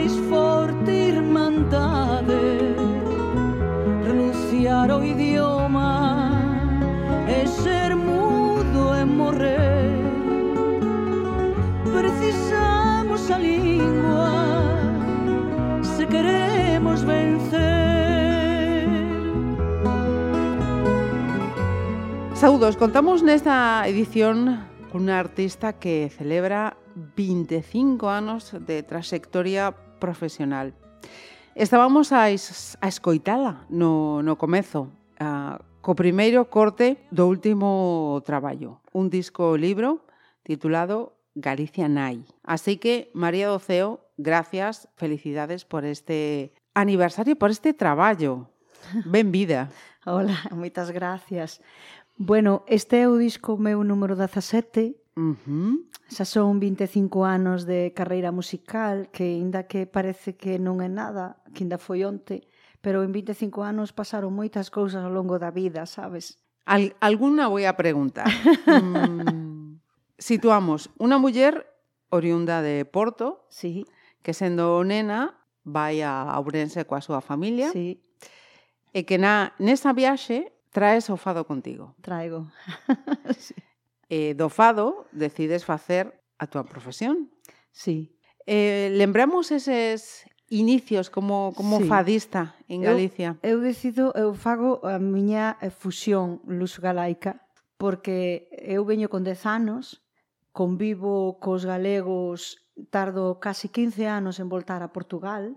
máis forte irmandade renunciar ao idioma e ser mudo e morrer. Precisamos a lingua se queremos vencer. Saudos, contamos nesta edición cunha artista que celebra 25 anos de traxectoria profesional. Estábamos a, es, a escoitala no, no comezo, a, co primeiro corte do último traballo, un disco libro titulado Galicia Nai. Así que, María Doceo, gracias, felicidades por este aniversario, por este traballo. Ben vida. Hola, moitas gracias. Bueno, este é o disco meu número 17 Uh -huh. Xa son 25 anos de carreira musical que aínda que parece que non é nada, que aínda foi onte, pero en 25 anos pasaron moitas cousas ao longo da vida, sabes? Al, alguna voy a preguntar. mm, situamos unha muller oriunda de Porto, sí. que sendo nena vai a Ourense coa súa familia. Sí. E que na nesa viaxe traes o fado contigo. Traigo. sí eh, do fado decides facer a túa profesión. Sí. Eh, lembramos eses inicios como, como sí. fadista en Galicia? Eu, eu decido, eu fago a miña eh, fusión luz-galaica porque eu veño con 10 anos, convivo cos galegos, tardo casi 15 anos en voltar a Portugal,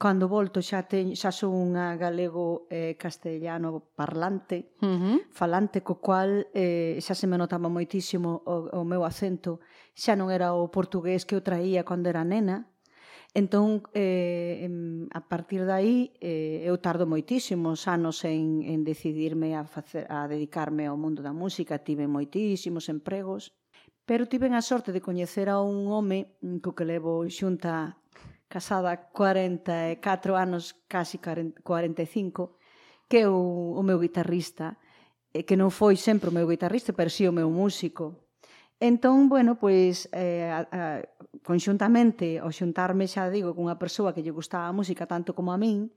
Cando volto xa ten, xa son unha galego eh, castellano parlante, uh -huh. falante co cual eh, xa se me notaba moitísimo o, o meu acento, xa non era o portugués que eu traía cando era nena, Entón, eh, a partir dai, eh, eu tardo moitísimos anos en, en decidirme a, facer, a dedicarme ao mundo da música, tive moitísimos empregos, pero tive a sorte de coñecer a un home co que levo xunta casada 44 anos, casi 45, que é o, o meu guitarrista, que non foi sempre o meu guitarrista, pero si sí o meu músico. Entón, bueno, pois, eh, a, a, conxuntamente, ao xuntarme xa digo cunha persoa que lle gustaba a música tanto como a min,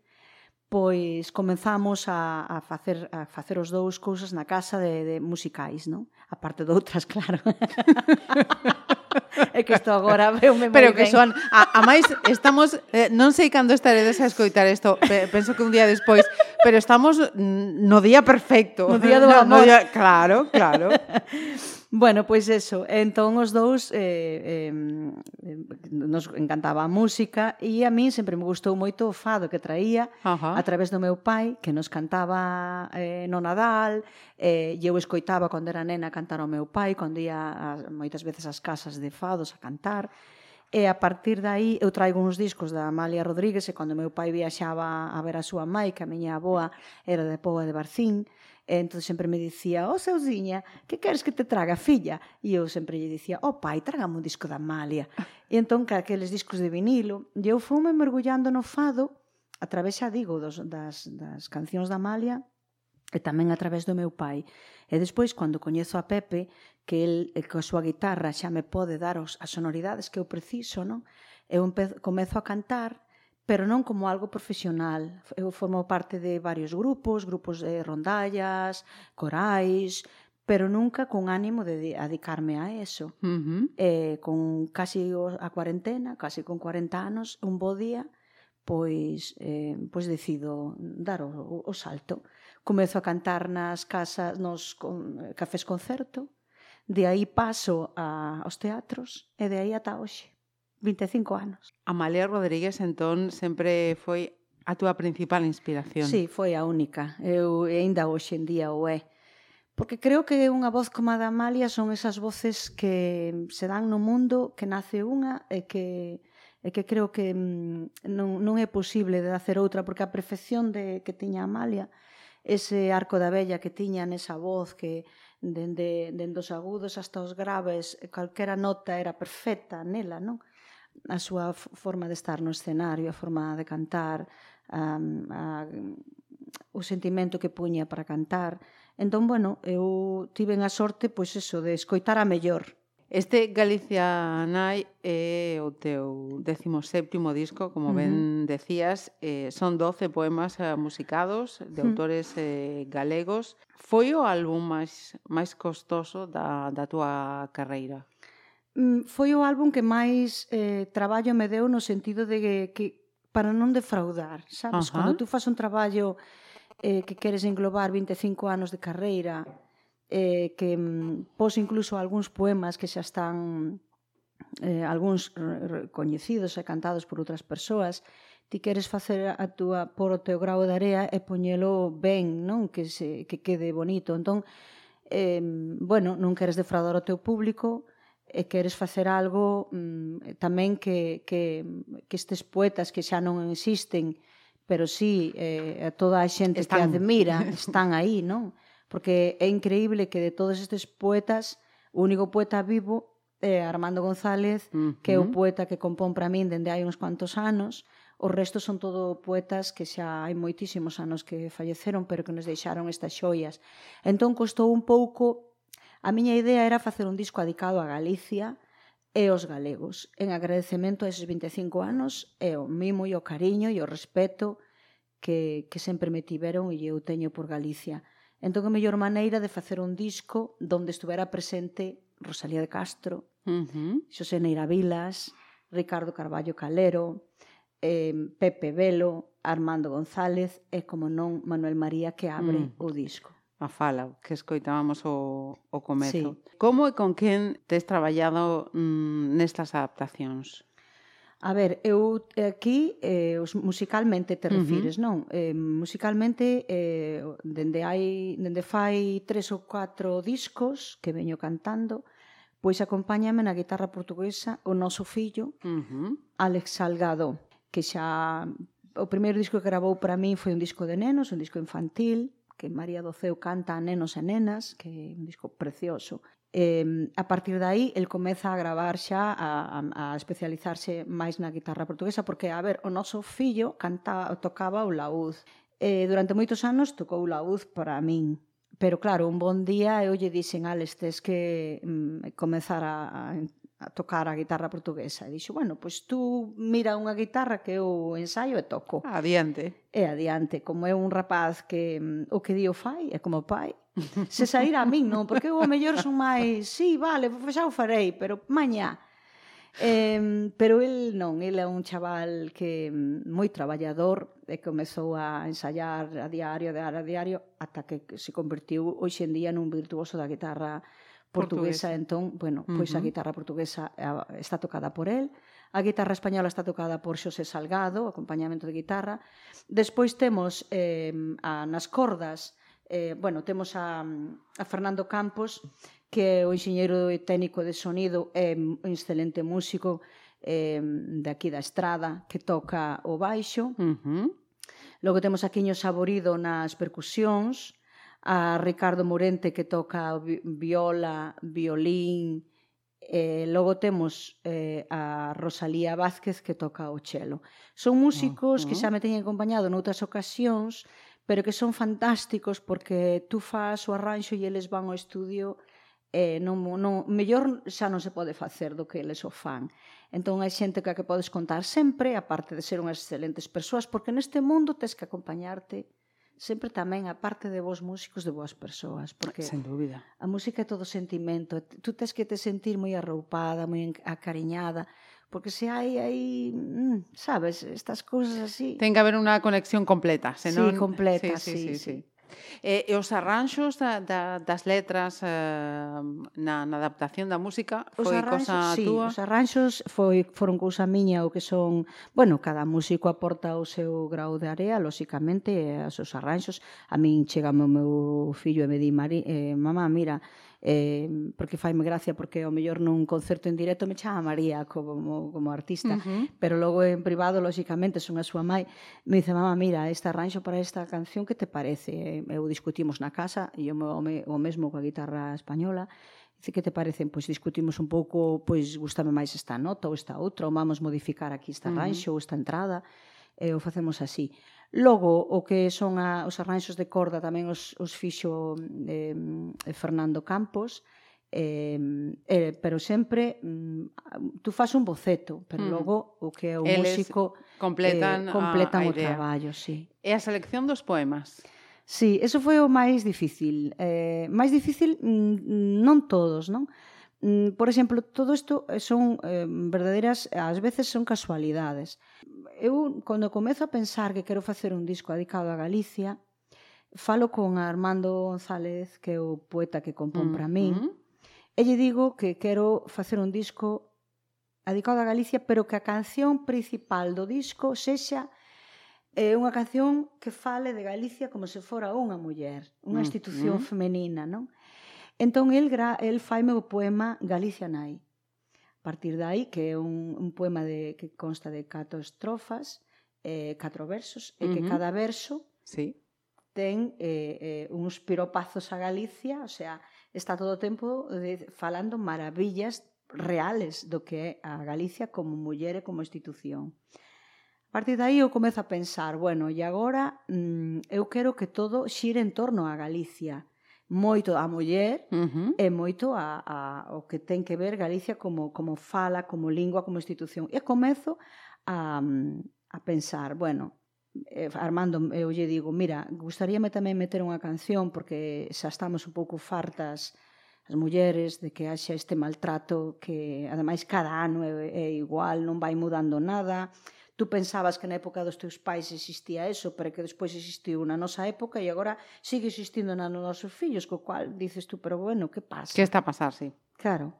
pois comenzamos a, a, facer, a facer os dous cousas na casa de, de musicais, non? A parte de outras, claro. é que isto agora veume moi Pero que ben. son, a, a máis estamos eh, non sei cando estaredes a escoitar isto, penso que un día despois, pero estamos no día perfecto. No día do no, amor. No día, claro, claro. Bueno, pois eso, entón os dous eh, eh, nos encantaba a música e a min sempre me gustou moito o fado que traía Ajá. a través do meu pai que nos cantaba eh, no Nadal eh, e eu escoitaba cando era nena cantar ao meu pai cando ia a, moitas veces ás casas de fados a cantar e a partir dai eu traigo uns discos da Amalia Rodríguez e cando meu pai viaxaba a ver a súa mãe que a miña aboa era de Poa de Barcín E entón sempre me dicía, oh, Seuziña, que queres que te traga, filla? E eu sempre lle dicía, oh, pai, trágame un disco da Amalia. E entón, que aqueles discos de vinilo, e eu fume mergullando no fado, a través, xa digo, dos, das, das cancións da Amalia, e tamén a través do meu pai. E despois, cando coñezo a Pepe, que el coa súa guitarra xa me pode dar os, as sonoridades que eu preciso, non? Eu empezo, comezo a cantar pero non como algo profesional. Eu formo parte de varios grupos, grupos de rondallas, corais, pero nunca con ánimo de dedicarme a eso. Uh -huh. eh, con casi a cuarentena, casi con 40 anos, un bo día, pois, eh, pois decido dar o, o salto. Comezo a cantar nas casas, nos con, cafés concerto, de aí paso a, aos teatros e de aí ata hoxe. 25 anos. Amalia Rodríguez entón sempre foi a túa principal inspiración. Sí, foi a única. Eu aínda hoxe en día o é. Porque creo que unha voz como a da Amalia son esas voces que se dan no mundo, que nace unha e que e que creo que mm, non, non é posible de hacer outra, porque a perfección de que tiña Amalia, ese arco da bella que tiña nesa voz que dende, dende os agudos hasta os graves, calquera nota era perfecta nela, non? a súa forma de estar no escenario, a forma de cantar, um, a, o sentimento que puña para cantar. Entón, bueno, eu tiven a sorte, pois eso, de escoitar a mellor. Este Galicia Nai é o teu 17º disco, como ben decías, eh, son 12 poemas eh, musicados de autores eh, galegos. Foi o álbum máis máis costoso da, da túa carreira? Mm, foi o álbum que máis eh, traballo me deu no sentido de que, que para non defraudar, sabes? Uh -huh. Cando tú fas un traballo eh, que queres englobar 25 anos de carreira, eh, que mm, pos incluso algúns poemas que xa están eh, algúns coñecidos e cantados por outras persoas, ti queres facer a túa por o teu grau de area e poñelo ben, non? Que, se, que quede bonito. Entón, eh, bueno, non queres defraudar o teu público, e queres facer algo mm, tamén que, que, que estes poetas que xa non existen, pero sí eh, a toda a xente están. que admira, están aí, non? Porque é increíble que de todos estes poetas, o único poeta vivo é Armando González, que é o poeta que compón para min dende hai uns cuantos anos, O resto son todo poetas que xa hai moitísimos anos que falleceron, pero que nos deixaron estas xoias. Entón costou un pouco A miña idea era facer un disco adicado a Galicia e os galegos, en agradecemento a eses 25 anos e o mimo e o cariño e o respeto que, que sempre me tiveron e eu teño por Galicia. Entón, a mellor maneira de facer un disco donde estuvera presente Rosalía de Castro, uh -huh. Xosé Neira Vilas, Ricardo Carballo Calero, eh, Pepe Velo, Armando González e, como non, Manuel María que abre mm. o disco a fala que escoitábamos o, o comezo. Sí. Como e con quen tes traballado mm, nestas adaptacións? A ver, eu aquí eh, os musicalmente te refires, uh -huh. non? Eh, musicalmente eh, dende hai dende fai tres ou catro discos que veño cantando, pois acompáñame na guitarra portuguesa o noso fillo, uh -huh. Alex Salgado, que xa o primeiro disco que gravou para min foi un disco de nenos, un disco infantil, que María Doceu canta a nenos e nenas, que é un disco precioso. Eh, a partir de aí, el comeza a gravar xa, a, a, a especializarse máis na guitarra portuguesa, porque, a ver, o noso fillo canta, tocaba o laúd. Eh, durante moitos anos tocou o laúd para min, pero claro, un bon día eu lle dixen, Alex, tes que mm, comezar a, a a tocar a guitarra portuguesa. E dixo, bueno, pois tú mira unha guitarra que eu ensaio e toco. Adiante. E adiante, como é un rapaz que mm, o que dio fai é como pai, se sair a min, non, porque eu o mellor son máis, sí, vale, xa o farei, pero mañá. Eh, pero el non, el é un chaval que mm, moi traballador e comezou a ensaiar a diario, a diario, a diario, ata que se convertiu hoxe en día nun virtuoso da guitarra portuguesa, portuguesa. entón, bueno, pois uh -huh. a guitarra portuguesa está tocada por el, a guitarra española está tocada por Xosé Salgado, acompañamento de guitarra. Despois temos eh, a, nas cordas, eh, bueno, temos a, a Fernando Campos, que é o enxeñeiro técnico de sonido, é un excelente músico eh, de aquí da estrada, que toca o baixo. Uh -huh. Logo temos a Quiño Saborido nas percusións, a Ricardo Morente que toca viola, violín, eh, e logo temos eh, a Rosalía Vázquez que toca o chelo. Son músicos uh -huh. que xa me teñen acompañado noutras ocasións, pero que son fantásticos porque tú fas o arranxo e eles van ao estudio eh, non, non, mellor xa non se pode facer do que eles o fan. Entón hai xente que a que podes contar sempre, aparte de ser unhas excelentes persoas, porque neste mundo tens que acompañarte sempre tamén a parte de vos músicos de boas persoas, porque sen dúbida. A música é todo sentimento, tú tens que te sentir moi arroupada, moi acariñada, porque se hai aí, mm, sabes, estas cousas así. Ten que haber unha conexión completa, senón Sí, completa, sí, sí, sí. sí, sí. sí. E, e os arranxos da, da, das letras eh, na, na adaptación da música foi os arranxos, cosa sí, túa? Os arranxos foi, foron cousa miña o que son... Bueno, cada músico aporta o seu grau de área, lóxicamente, os seus arranxos. A min chega o meu fillo e me di, Mari, eh, mamá, mira, eh, porque faime gracia porque ao mellor nun concerto en directo me chama María como, como artista, uh -huh. pero logo en privado, lóxicamente, son a súa mãe, me dice, mamá, mira, este arranxo para esta canción que te parece? Eh, eu discutimos na casa, e eu me, o mesmo coa guitarra española, Dice, que te parecen? Pois discutimos un pouco, pois gustame máis esta nota ou esta outra, ou vamos modificar aquí esta arranxo uh -huh. ou esta entrada, e o facemos así. Logo, o que son a, os arranxos de corda tamén os, os fixo eh, Fernando Campos, eh, eh, pero sempre mm, tú fas un boceto, pero mm. logo o que é o Eles músico completan, eh, completan a, a o idea. traballo, sí. E a selección dos poemas? Sí, eso foi o máis difícil. Eh, máis difícil mm, non todos, non? Mm, por exemplo, todo isto son eh, verdadeiras, ás veces son casualidades eu cando comezo a pensar que quero facer un disco dedicado a Galicia, falo con Armando González, que é o poeta que compón para min, mm. e lle digo que quero facer un disco dedicado a Galicia, pero que a canción principal do disco sexa é unha canción que fale de Galicia como se fora unha muller, unha mm. institución mm. femenina, non? Entón, el, gra, el faime o poema Galicia Nai partir dai que é un, un poema de, que consta de catro estrofas, eh, catro versos, e uh -huh. que cada verso sí. ten eh, eh, uns piropazos a Galicia, o sea, está todo o tempo de, falando maravillas reales do que é a Galicia como muller e como institución. A partir dai eu comezo a pensar, bueno, e agora mm, eu quero que todo xire en torno a Galicia, moito a muller uh -huh. e moito a, a, o que ten que ver Galicia como, como fala, como lingua, como institución. E comezo a, a pensar, bueno, eh, Armando, eu lle digo, mira, gustaríame tamén meter unha canción porque xa estamos un pouco fartas as mulleres de que haxa este maltrato que ademais cada ano é, é igual, non vai mudando nada tú pensabas que na época dos teus pais existía eso, pero que despois existiu na nosa época e agora sigue existindo na nosos fillos, co cual dices tú, pero bueno, que pasa? Que está a pasar, sí. Claro.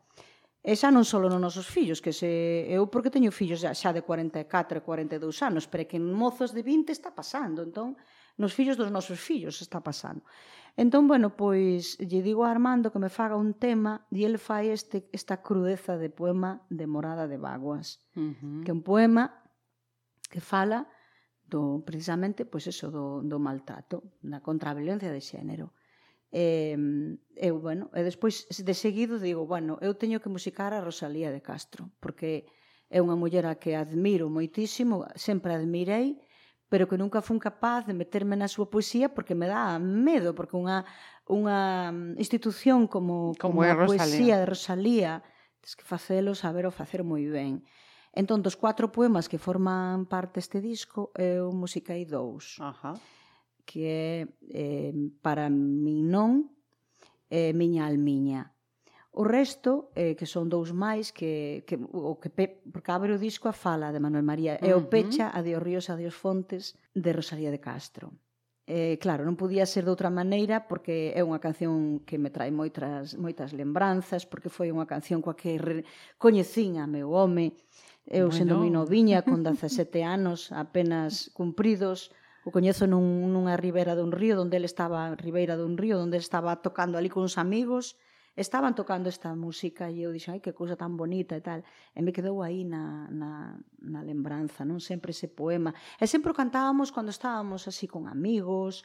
E xa non só nos nosos fillos, que se eu porque teño fillos xa de 44 e 42 anos, pero que en mozos de 20 está pasando, entón nos fillos dos nosos fillos está pasando. Entón, bueno, pois lle digo a Armando que me faga un tema e ele fai este, esta crudeza de poema de Morada de Vaguas, uh -huh. que é un poema que fala do precisamente pois eso do, do maltrato, da contraviolencia de xénero. E, eu, bueno, e despois de seguido digo, bueno, eu teño que musicar a Rosalía de Castro, porque é unha muller a que admiro moitísimo, sempre admirei, pero que nunca fun capaz de meterme na súa poesía porque me dá medo, porque unha, unha institución como, como, como a Rosalía. poesía de Rosalía, tens que facelo, saber o facer moi ben. Entón, dos cuatro poemas que forman parte este disco, eu musicai dous. Ajá. Que é eh, Para min non, eh, Miña almiña. O resto, eh, que son dous máis, que, que, o que pe, porque abre o disco a fala de Manuel María uh -huh. o pecha a de os ríos a de os fontes de Rosalía de Castro. Eh, claro, non podía ser de outra maneira porque é unha canción que me trae moitas moitas lembranzas, porque foi unha canción coa que coñecín a meu home, Eu bueno. sendo moi noviña, con 17 anos apenas cumpridos, o coñezo nun, nunha ribeira dun río, onde ele estaba, ribeira dun río, onde estaba tocando ali cuns amigos, estaban tocando esta música e eu dixo, ai, que cousa tan bonita e tal. E me quedou aí na, na, na lembranza, non sempre ese poema. E sempre o cantábamos cando estábamos así con amigos,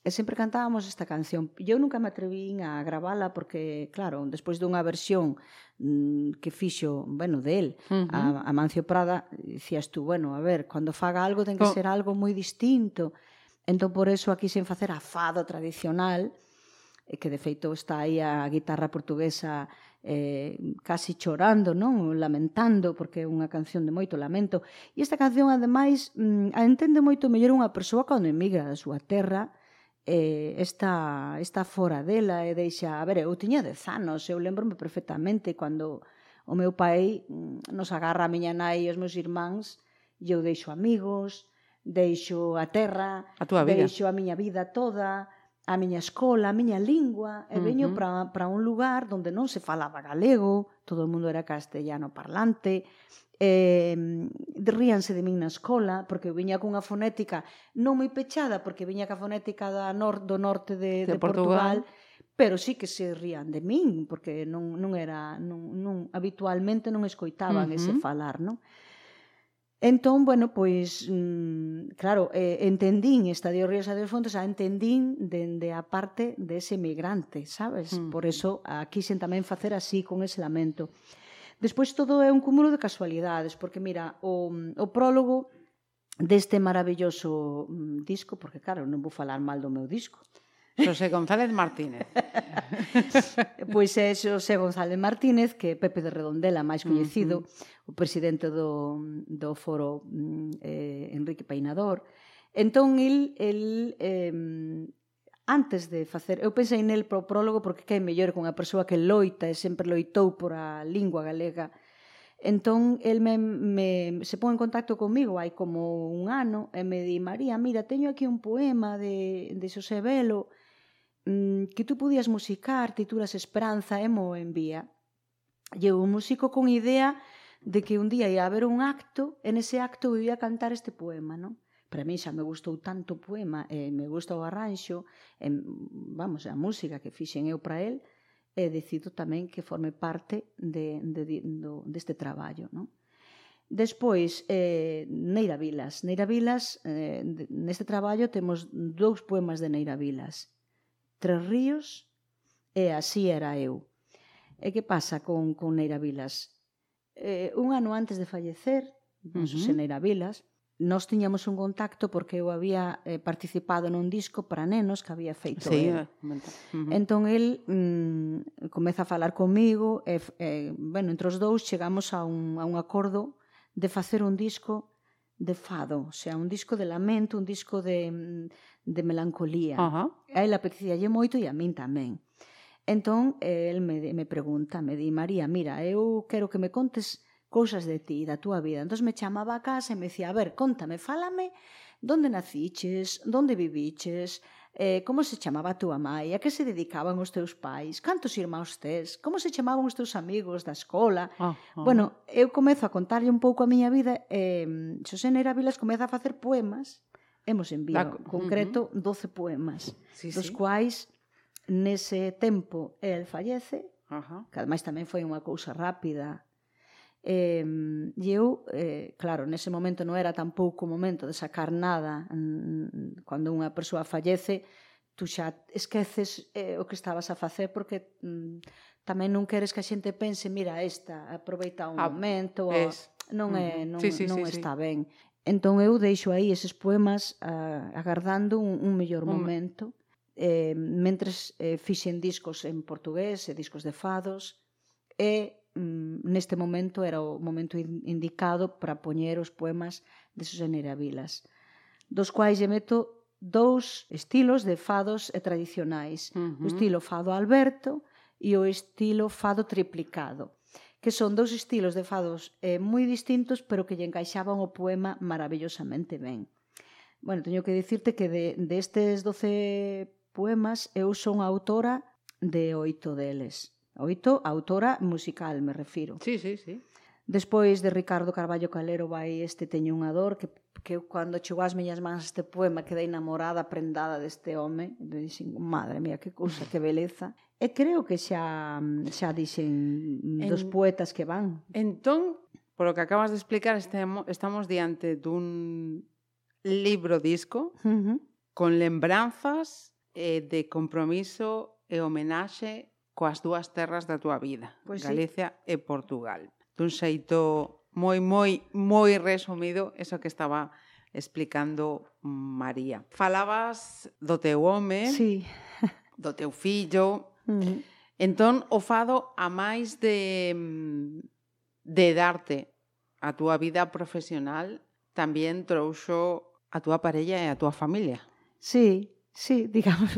E sempre cantábamos esta canción. Eu nunca me atrevín a gravala porque, claro, despois dunha versión mm, que fixo, bueno, del, uh -huh. a, a Mancio Prada, dicías tú, bueno, a ver, cando faga algo ten que oh. ser algo moi distinto. Entón, por eso, aquí sen facer a fado tradicional, eh, que de feito está aí a guitarra portuguesa eh, casi chorando, non? lamentando, porque é unha canción de moito lamento. E esta canción, ademais, mm, a entende moito mellor unha persoa cando emigra da súa terra, eh, está, está fora dela e deixa... A ver, eu tiña dez anos, eu lembro-me perfectamente cando o meu pai mm, nos agarra a miña nai e os meus irmáns e eu deixo amigos, deixo a terra, a tua vida. deixo a miña vida toda, a miña escola, a miña lingua, e veño uh -huh. para un lugar onde non se falaba galego, todo o mundo era castellano parlante, eh, ríanse de min na escola porque eu viña cunha fonética non moi pechada porque viña ca fonética da nor, do norte de, de, de Portugal, Portugal pero sí que se rían de min porque non, non era non, non habitualmente non escoitaban uh -huh. ese falar non? Entón, bueno, pois, mm, claro, eh, entendín esta de Ríos a dos Fontes, a entendín dende a parte dese de migrante, sabes? Mm. Por eso, aquí sen tamén facer así, con ese lamento. Despois todo é un cúmulo de casualidades, porque mira, o, o prólogo deste maravilloso mm, disco, porque claro, non vou falar mal do meu disco, Xosé González Martínez. pois é Xosé González Martínez, que é Pepe de Redondela, máis coñecido, uh -huh. o presidente do, do foro mm, eh, Enrique Peinador. Entón, el, el eh, antes de facer, eu pensei nel para o prólogo porque que é mellor con a persoa que loita e sempre loitou por a lingua galega. Entón, el me, me, se pon en contacto comigo hai como un ano e me di, María, mira, teño aquí un poema de, de Xosé Belo mm, que tú podías musicar, titulas Esperanza e mo envía. E eu músico con idea de que un día ia haber un acto e nese acto eu ia cantar este poema, non? para mí xa me gustou tanto o poema, e me gusta o arranxo, e, vamos, a música que fixen eu para el, e decido tamén que forme parte de, de, de do, deste traballo, non? Despois, eh, Neira Vilas. Neira Vilas, eh, neste traballo temos dous poemas de Neira Vilas. Tres ríos e así era eu. E que pasa con, con Neira Vilas? Eh, un ano antes de fallecer, uh -huh. Neira Vilas, nós tiñamos un contacto porque eu había eh, participado nun disco para nenos que había feito sí, el. Uh -huh. Entón el mm, comeza a falar comigo e, e bueno, entre os dous chegamos a un, a un acordo de facer un disco de fado, o sea, un disco de lamento, un disco de, mm, de melancolía. Uh -huh. A ela apetecíalle moito e a min tamén. Entón, eh, el me, me pregunta, me di, María, mira, eu quero que me contes cousas de ti, da túa vida. Entón me chamaba a casa e me dicía, a ver, contame, fálame, donde naciches, donde viviches, eh, como se chamaba a túa mãe, a que se dedicaban os teus pais, cantos irmãos tes, como se chamaban os teus amigos da escola. Ah, ah. Bueno, eu comezo a contarlle un pouco a miña vida e eh, Xosena Vilas comeza a facer poemas, hemos envío, da, uh-huh. concreto, uh -huh. 12 poemas, sí, dos sí. quais nese tempo el fallece, uh -huh. que ademais tamén foi unha cousa rápida, E, e eu, eh, claro, nese momento non era tampouco o momento de sacar nada cando unha persoa fallece tú xa esqueces eh, o que estabas a facer porque mm, tamén non queres que a xente pense mira esta, aproveita un ah, momento es. Non, é, non, sí, sí, non sí, está sí. ben entón eu deixo aí eses poemas ah, agardando un, un mellor un... momento eh, mentres eh, fixen discos en portugués e discos de fados e Mm, neste momento era o momento indicado para poñer os poemas de Susana Vilas, dos quais lle meto dous estilos de fados e tradicionais, uh -huh. o estilo fado Alberto e o estilo fado triplicado, que son dous estilos de fados eh, moi distintos, pero que lle encaixaban o poema maravillosamente ben. Bueno, teño que dicirte que de, de estes 12 poemas eu son autora de oito deles. Oito, autora musical, me refiro. Sí, sí, sí. Despois de Ricardo Carballo Calero vai este Teño unha dor, que, que cando chegou as miñas mans este poema quedei enamorada, prendada deste home. E dixen, madre mía, que cousa, que beleza. E creo que xa, xa dixen en, dos poetas que van. Entón, polo que acabas de explicar, estemo, estamos diante dun libro disco uh -huh. con lembranzas eh, de compromiso e homenaxe coas dúas terras da túa vida, pois Galicia sí. e Portugal. Dun xeito moi, moi, moi resumido eso que estaba explicando María. Falabas do teu home, sí. do teu fillo, mm. entón o fado a máis de, de darte a túa vida profesional, tamén trouxo a túa parella e a túa familia. Sí, Sí, digamos,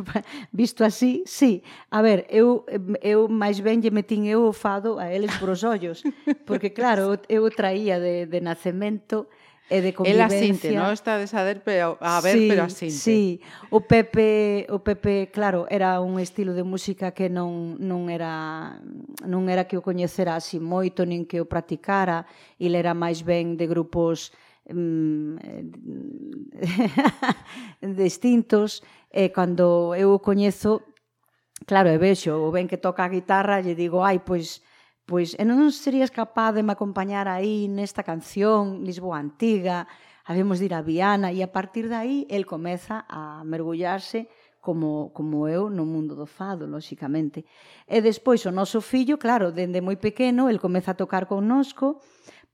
visto así, sí. A ver, eu, eu máis ben lle metín eu o fado a eles por os ollos, porque claro, eu traía de, de nacemento e de convivencia. Ela sinte, non? Está de saber, pero, a ver, sí, pero a sinte. Sí, o Pepe, o Pepe, claro, era un estilo de música que non, non, era, non era que o coñecera así moito, nin que o practicara, ele era máis ben de grupos distintos e cando eu o coñezo claro, e vexo o ben que toca a guitarra lle digo, ai, pois pois e non serías capaz de me acompañar aí nesta canción Lisboa Antiga habemos de ir a Viana e a partir de aí el comeza a mergullarse como, como eu no mundo do fado, lóxicamente. E despois o noso fillo, claro, dende moi pequeno, el comeza a tocar connosco,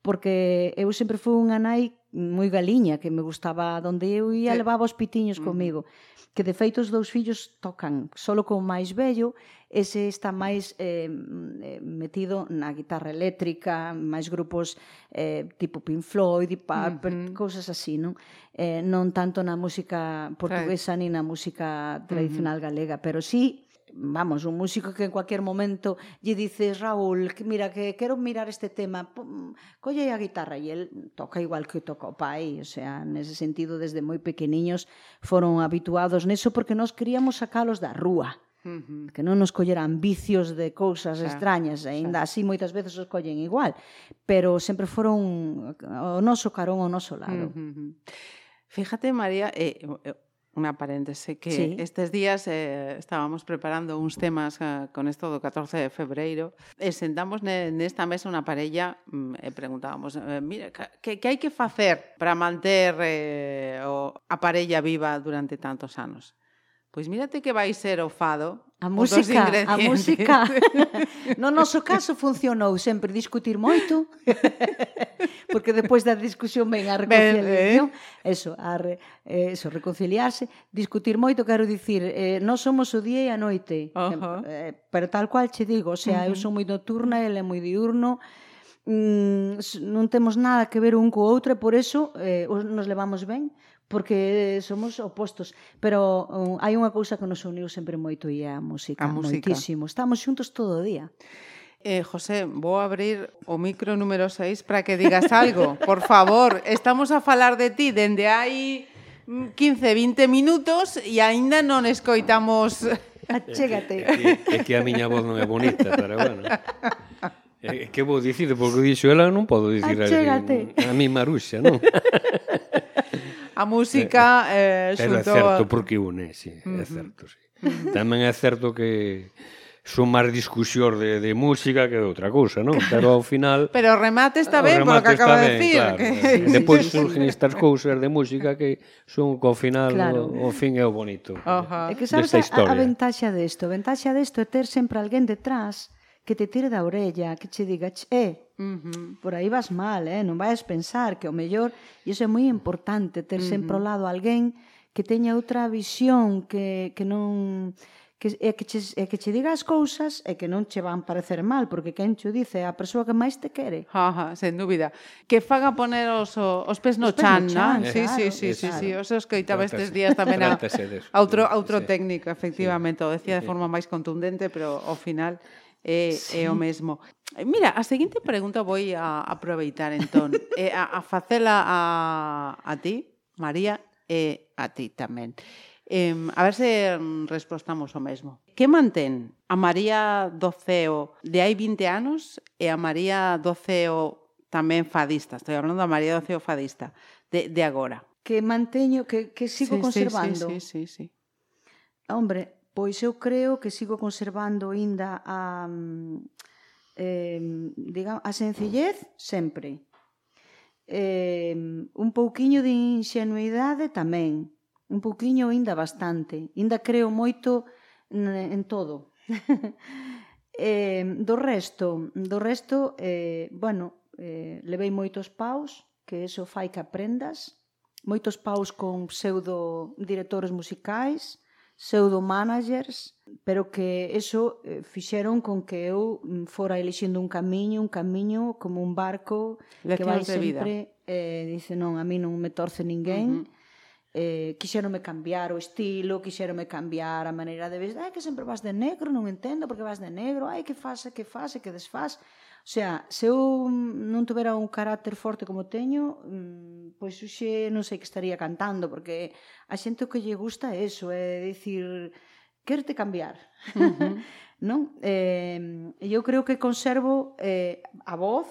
porque eu sempre fui unha nai moi galiña, que me gustaba donde eu ia, sí. levaba os pitiños comigo. Que de feito os dous fillos tocan, solo con máis vello, ese está máis eh, eh, metido na guitarra eléctrica, máis grupos eh, tipo Pink Floyd, Deep Purple, mm cousas así, non? Eh, non tanto na música portuguesa sí. ni na música tradicional galega, pero sí vamos, un músico que en cualquier momento lle dices, Raúl, que mira, que quero mirar este tema, pum, colle a guitarra e el toca igual que toca o pai, o sea, nese sentido, desde moi pequeniños foron habituados neso porque nós queríamos sacalos da rúa, que non nos colleran vicios de cousas xa, extrañas, aínda así moitas veces os collen igual, pero sempre foron o noso carón o noso lado. Fíjate, María, eh, unha paréntese que sí. estes días eh, estábamos preparando uns temas eh, con isto do 14 de febreiro e sentamos ne, nesta mesa unha parella mm, e preguntábamos eh, mira, que, que hai que facer para manter eh, o, a parella viva durante tantos anos? Pois mírate que vai ser o fado A música, a música. No noso caso funcionou sempre discutir moito. Porque depois da discusión ven a reconciliación, eso, a re, eh, eso, reconciliarse, discutir moito, quero dicir, eh, non somos o día e a noite. Uh -huh. eh, pero tal cual che digo, o sea, eu son moi nocturna, ele é moi diurno, mm, non temos nada que ver un co outro e por eso eh, nos levamos ben porque somos opostos, pero um, hai unha cousa que nos uniu sempre moito e é a música, a música. moitísimo. Estamos xuntos todo o día. Eh, José, vou abrir o micro número 6 para que digas algo, por favor. Estamos a falar de ti dende hai mm, 15, 20 minutos e aínda non escoitamos Achégate. É que, é que a miña voz non é bonita, pero bueno. É que vou dicir, porque dixo ela non podo dicir a, a mi Maruxa, non? a música eh, eh, eh pero xunto... é certo porque une, sí, uh -huh. é certo, sí. Uh -huh. Tamén é certo que son máis discusión de, de música que de outra cousa, non? Pero ao final... Pero o remate está ben, polo que acaba de decir. Claro, que... Depois surgen estas cousas de música que son co final, claro. o, o fin é o bonito. Uh -huh. É que sabes a, a ventaxa desto? A ventaxa desto é ter sempre alguén detrás que te tire da orella, que che diga, eh, uh -huh. por aí vas mal, eh? non vais pensar que o mellor, e iso é moi importante, ter uh -huh. sempre ao lado alguén que teña outra visión, que, que non que é que che, é que che diga as cousas e eh, que non che van parecer mal, porque quen che o dice é a persoa que máis te quere. Ajá, sen dúbida. Que faga poner os, os pés no os chan, no chan, chan sí, claro, sí, sí, claro. sí, sí, os escoitaba estes días tamén a, a outro, a outro sí, técnico, efectivamente, sí, o decía sí. de forma máis contundente, pero ao final Eh, eh, é, sí. é o mesmo. Eh, mira, a seguinte pregunta vou a aproveitar entón, é a, a facela a, a ti, María, e a ti tamén. Eh, a ver se mm, respostamos o mesmo. Que mantén a María do CEO de hai 20 anos e a María do CEO tamén fadista? Estou hablando da María do CEO fadista de, de agora. Que manteño, que, que sigo sí, conservando. Sí, sí, sí, sí, sí. Hombre, Pois eu creo que sigo conservando aínda a mm, eh, digamos, a sencillez sempre. Eh, un pouquiño de ingenuidade tamén, un pouquiño aínda bastante. Ainda creo moito en todo. eh, do resto, do resto, eh, bueno, eh, levei moitos paus, que eso fai que aprendas, moitos paus con pseudo directores musicais, pseudo managers, pero que eso eh, fixeron con que eu mm, fora elixindo un camiño, un camiño como un barco Leccións que vai sempre eh, dice non, a mí non me torce ninguén. Uh -huh. Eh, quixeronme cambiar o estilo, quixeronme cambiar a maneira de vestir. Ai, que sempre vas de negro, non entendo porque vas de negro. Ai, que faz, que faz, que desfaz sea, se eu non tuvera un carácter forte como teño, mm, pois xe non sei que estaría cantando, porque a xente o que lle gusta é eso, é dicir, querte cambiar. Uh -huh. non? Eh, eu creo que conservo eh, a voz,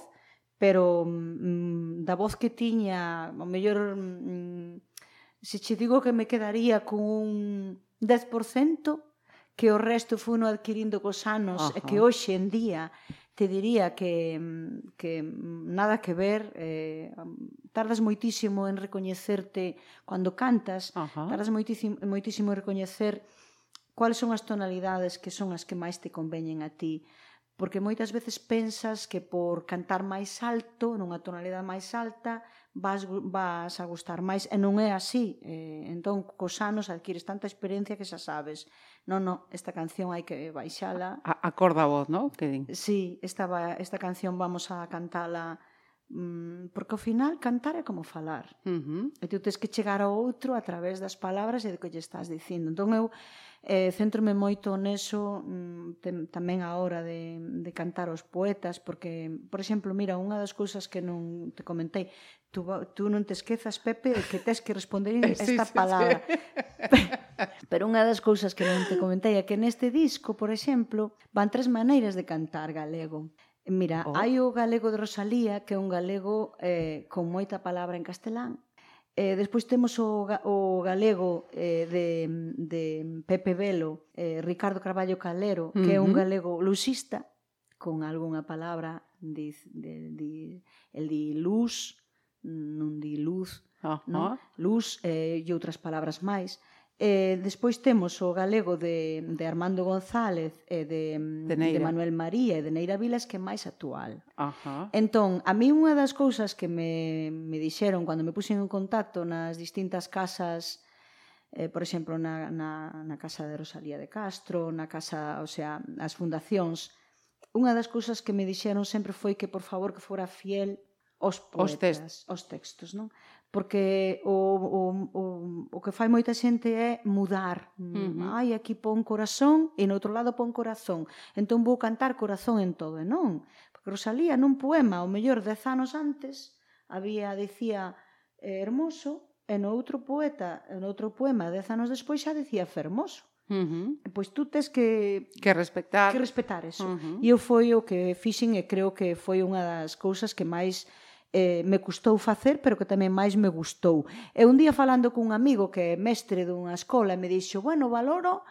pero mm, da voz que tiña, o mellor, mm, se che digo que me quedaría con un 10%, que o resto funo adquirindo cos anos Ajá. e que hoxe en día te diría que, mm, que mm, nada que ver, eh, tardas moitísimo en recoñecerte cando cantas, Ajá. tardas moitísimo, moitísimo en recoñecer cuáles son as tonalidades que son as que máis te conveñen a ti, porque moitas veces pensas que por cantar máis alto, nunha tonalidade máis alta, vas, vas a gustar máis, e non é así. Eh, entón, cos anos adquires tanta experiencia que xa sabes non, non, esta canción hai que baixala. A, a voz, non? Que din. Sí, esta, esta canción vamos a cantala mm, porque ao final cantar é como falar. Uh -huh. E tú tens que chegar ao outro a través das palabras e do que lle estás dicindo. Entón eu eh, centrome moito neso mm, tem, tamén a hora de, de cantar os poetas, porque, por exemplo, mira, unha das cousas que non te comentei, tú, tú non te esquezas, Pepe, que tes que responder esta sí, sí, palabra. Sí. Pero unha das cousas que non te comentei é que neste disco, por exemplo, van tres maneiras de cantar galego. Mira, oh. hai o galego de Rosalía, que é un galego eh, con moita palabra en castelán, Eh, despois temos o, o galego eh, de, de Pepe Velo, eh, Ricardo Carballo Calero, que uh -huh. é un galego lusista, con algunha palabra, diz, de, di, el di luz, non di luz, Ajá. non? luz eh, e outras palabras máis. Eh, despois temos o galego de, de Armando González e eh, de, de, Neira. de Manuel María e de Neira Vilas que é máis actual. Ajá. Entón, a mí unha das cousas que me, me dixeron cando me puxen en contacto nas distintas casas eh, por exemplo, na, na, na casa de Rosalía de Castro, na casa, o sea, as fundacións, unha das cousas que me dixeron sempre foi que, por favor, que fora fiel os poetas, os, textos. os textos, non? Porque o, o, o, o que fai moita xente é mudar. Uh -huh. Ai, aquí pon corazón e no outro lado pon corazón. Entón vou cantar corazón en todo, e non. Porque Rosalía nun poema, o mellor dez anos antes, había, dicía, eh, hermoso, e no outro poeta, no outro poema, dez anos despois, xa dicía fermoso. Uh -huh. Pois tú tes que que respectar que respetar eso. Uh -huh. E eu foi o que fixen e creo que foi unha das cousas que máis eh, me custou facer, pero que tamén máis me gustou. E un día falando cun amigo que é mestre dunha escola, me dixo, bueno, valoro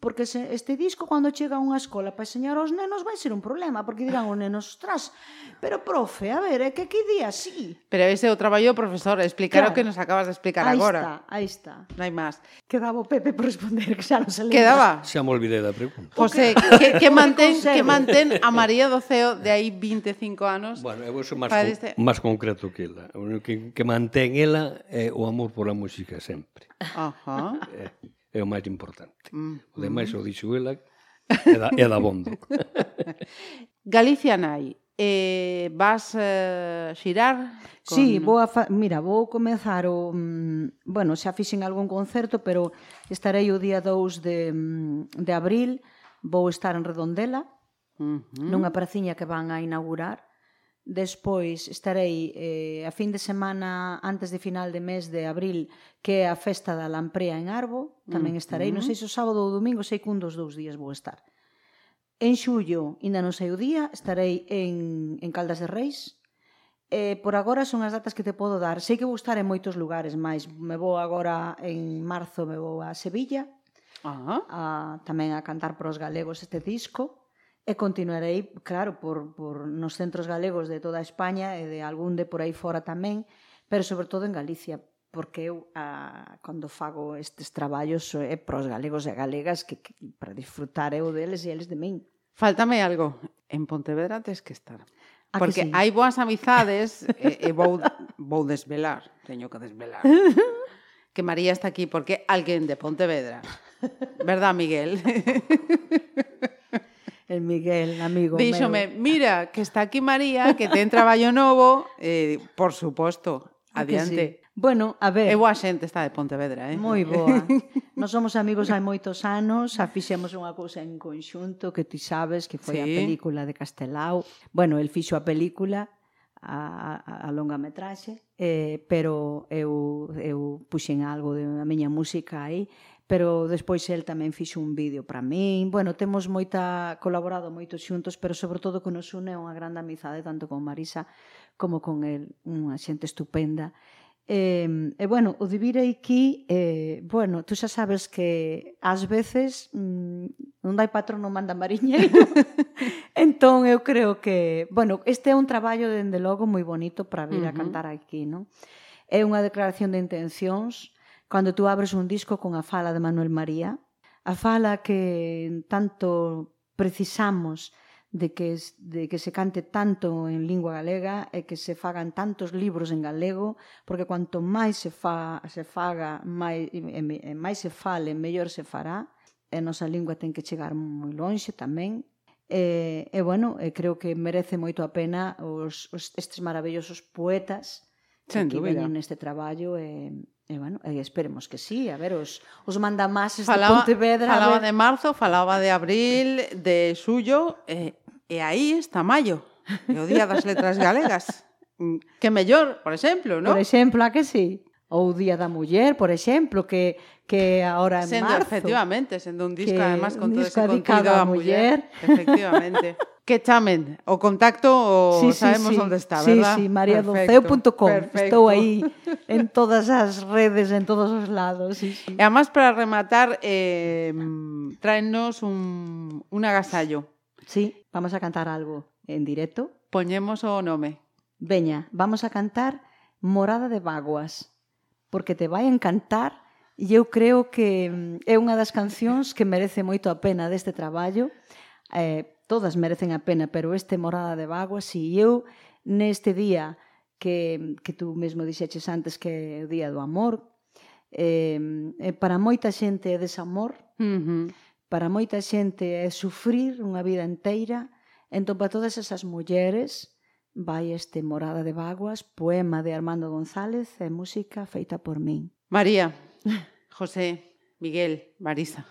porque se este disco cando chega a unha escola para enseñar aos nenos vai ser un problema, porque dirán os nenos, ostras, pero profe, a ver, é que que día así? Pero ese é o traballo do profesor, explicar claro. o que nos acabas de explicar aí agora. Aí está, aí está. Non hai máis. Quedaba o Pepe por responder, que xa non se lembra. Quedaba? Xa me olvidei da pregunta. José, que, que, mantén, que mantén a María do Ceo de aí 25 anos. Bueno, eu sou máis, este... máis concreto que ela. O que, que mantén ela é o amor pola música sempre. Ajá. Eh, é o máis importante. Mm. O demais mm. o dixo ela é, da, é da bondo. Galicia nai, eh, vas eh, xirar? Con... Sí, vou a fa... mira, vou comezar o... Mm, bueno, xa fixen algún concerto, pero estarei o día 2 de, mm, de abril, vou estar en Redondela, uh -huh. nunha praciña que van a inaugurar, Despois estarei eh, a fin de semana antes de final de mes de abril que é a festa da Lamprea en Arbo, tamén estarei, mm -hmm. non sei se o sábado ou o domingo, sei que un dos dous días vou estar. En xullo, ainda non sei o día, estarei en, en Caldas de Reis, Eh, por agora son as datas que te podo dar. Sei que vou estar en moitos lugares, máis me vou agora en marzo me vou a Sevilla. Ah. A, tamén a cantar para os galegos este disco E continuarei, claro, por, por nos centros galegos de toda España e de algún de por aí fora tamén, pero sobre todo en Galicia, porque eu a, cando fago estes traballos eh, é pros galegos e galegas que, que para disfrutar eu deles e eles de min. Faltame algo. En Pontevedra tens que estar. Ah, a porque sí? hai boas amizades e, e vou, vou desvelar, teño que desvelar. que María está aquí porque alguén de Pontevedra. ¿Verdad, Miguel? El Miguel, amigo. Díxome, meu. mira, que está aquí María, que ten traballo novo, eh, por suposto, ah, adiante. Sí. Bueno, a ver... É boa xente está de Pontevedra, eh? Moi boa. Nos somos amigos hai moitos anos, xa fixemos unha cousa en conxunto que ti sabes que foi sí. a película de Castelao. Bueno, el fixo a película, a, a, a longa metraxe, eh, pero eu, eu puxen algo de a miña música aí, pero despois el tamén fixo un vídeo para min. Bueno, temos moita colaborado moito xuntos, pero sobre todo que nos une unha grande amizade tanto con Marisa como con el, unha xente estupenda. E, eh, eh, bueno, o de vir aquí, eh, bueno, tú xa sabes que ás veces mm, non dai patrón non manda mariñeiro. entón eu creo que, bueno, este é un traballo dende logo moi bonito para vir uh -huh. a cantar aquí, non? É unha declaración de intencións, Cando tú abres un disco con a fala de Manuel María, a fala que tanto precisamos de que, de que se cante tanto en lingua galega e que se fagan tantos libros en galego, porque cuanto máis se, fa, se faga, máis, e, e máis se fale, mellor se fará. E a nosa lingua ten que chegar moi lonxe tamén. E, e bueno, e creo que merece moito a pena os, os estes maravillosos poetas Sen que dúbida. veñen neste traballo e, E, bueno, e esperemos que sí, a ver, os, os mandamases falaba, de Pontevedra... Falaba de marzo, falaba de abril, de xullo, e, e aí está maio, e o Día das Letras Galegas. Mm, que mellor, por exemplo, non? Por exemplo, a que sí? ou Día da Muller, por exemplo, que que agora en sendo, marzo. Efectivamente, sendo un disco además con todo ese contido a muller, muller. Efectivamente. que chamen o contacto o sí, sí, sabemos sí. onde está, sí, verdad? Sí, sí, mariadonceo.com. Estou aí en todas as redes, en todos os lados. Sí, sí. E además para rematar, eh, tráenos un, un agasallo. Sí, vamos a cantar algo en directo. Poñemos o nome. Veña, vamos a cantar Morada de Vaguas porque te vai encantar e eu creo que mm, é unha das cancións que merece moito a pena deste traballo. Eh, todas merecen a pena, pero este Morada de Vago, si eu neste día que, que tú mesmo dixeches antes que é o Día do Amor, eh, eh, para moita xente é desamor, uh -huh. para moita xente é sufrir unha vida inteira, entón para todas esas mulleres Vai este Morada de Vaguas, poema de Armando González e música feita por min. María, José, Miguel, Marisa.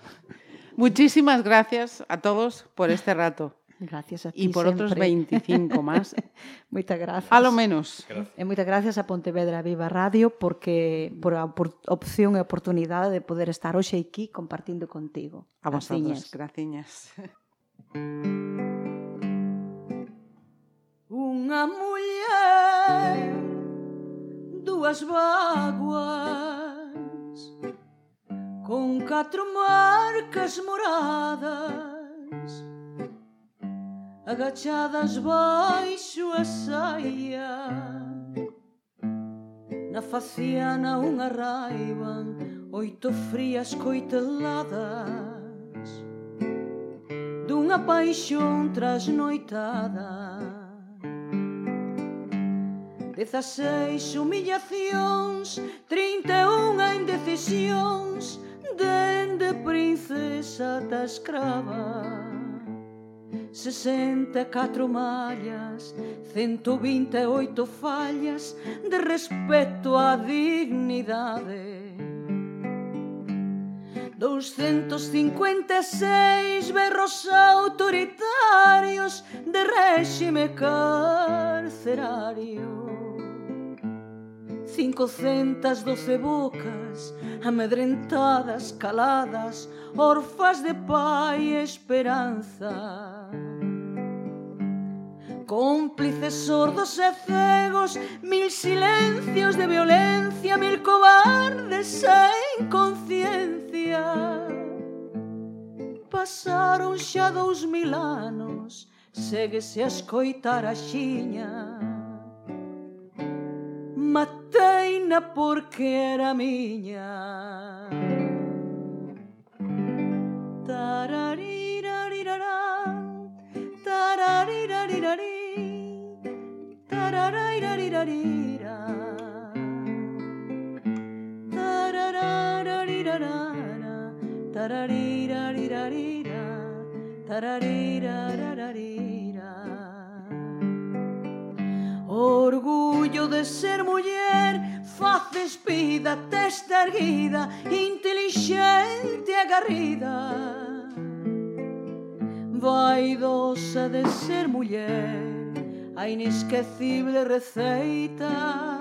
Muchísimas gracias a todos por este rato. Gracias a ti. Y por outros 25 más. moitas gracias. A lo menos. Gracias. Eh, e moitas gracias a Pontevedra Viva Radio porque por a por opción e oportunidade de poder estar hoxe aquí compartindo contigo. A vosotros. Graciñas. graciñas. Unha muller dúas vaguas Con catro marcas moradas Agachadas baixo a saia. Na faciana unha raiban Oito frías coiteladas dunha paixón trasnoitada. Dezaseis humillacións, trinta e unha indecisións, dende princesa ta escrava. Sesenta e catro mallas, cento vinte e oito fallas de respeto á dignidade. 256 berros autoritarios de réxime carcerario. Cincocentas doce bocas Amedrentadas, caladas Orfas de pai e esperanza. Cómplices sordos e cegos Mil silencios de violencia Mil cobardes sen conciencia Pasaron xa dous mil anos Séguese a escoitar a xiña. Mateina porque era miña. Tararirarirará, tararirarirari, tararairarirarira. Tararararirarara, tararirarirarira, tararirarirarira. de ser muller Faces vida, testa erguida Intelixente, agarrida. Vaidosa de ser muller A inesquecible receita.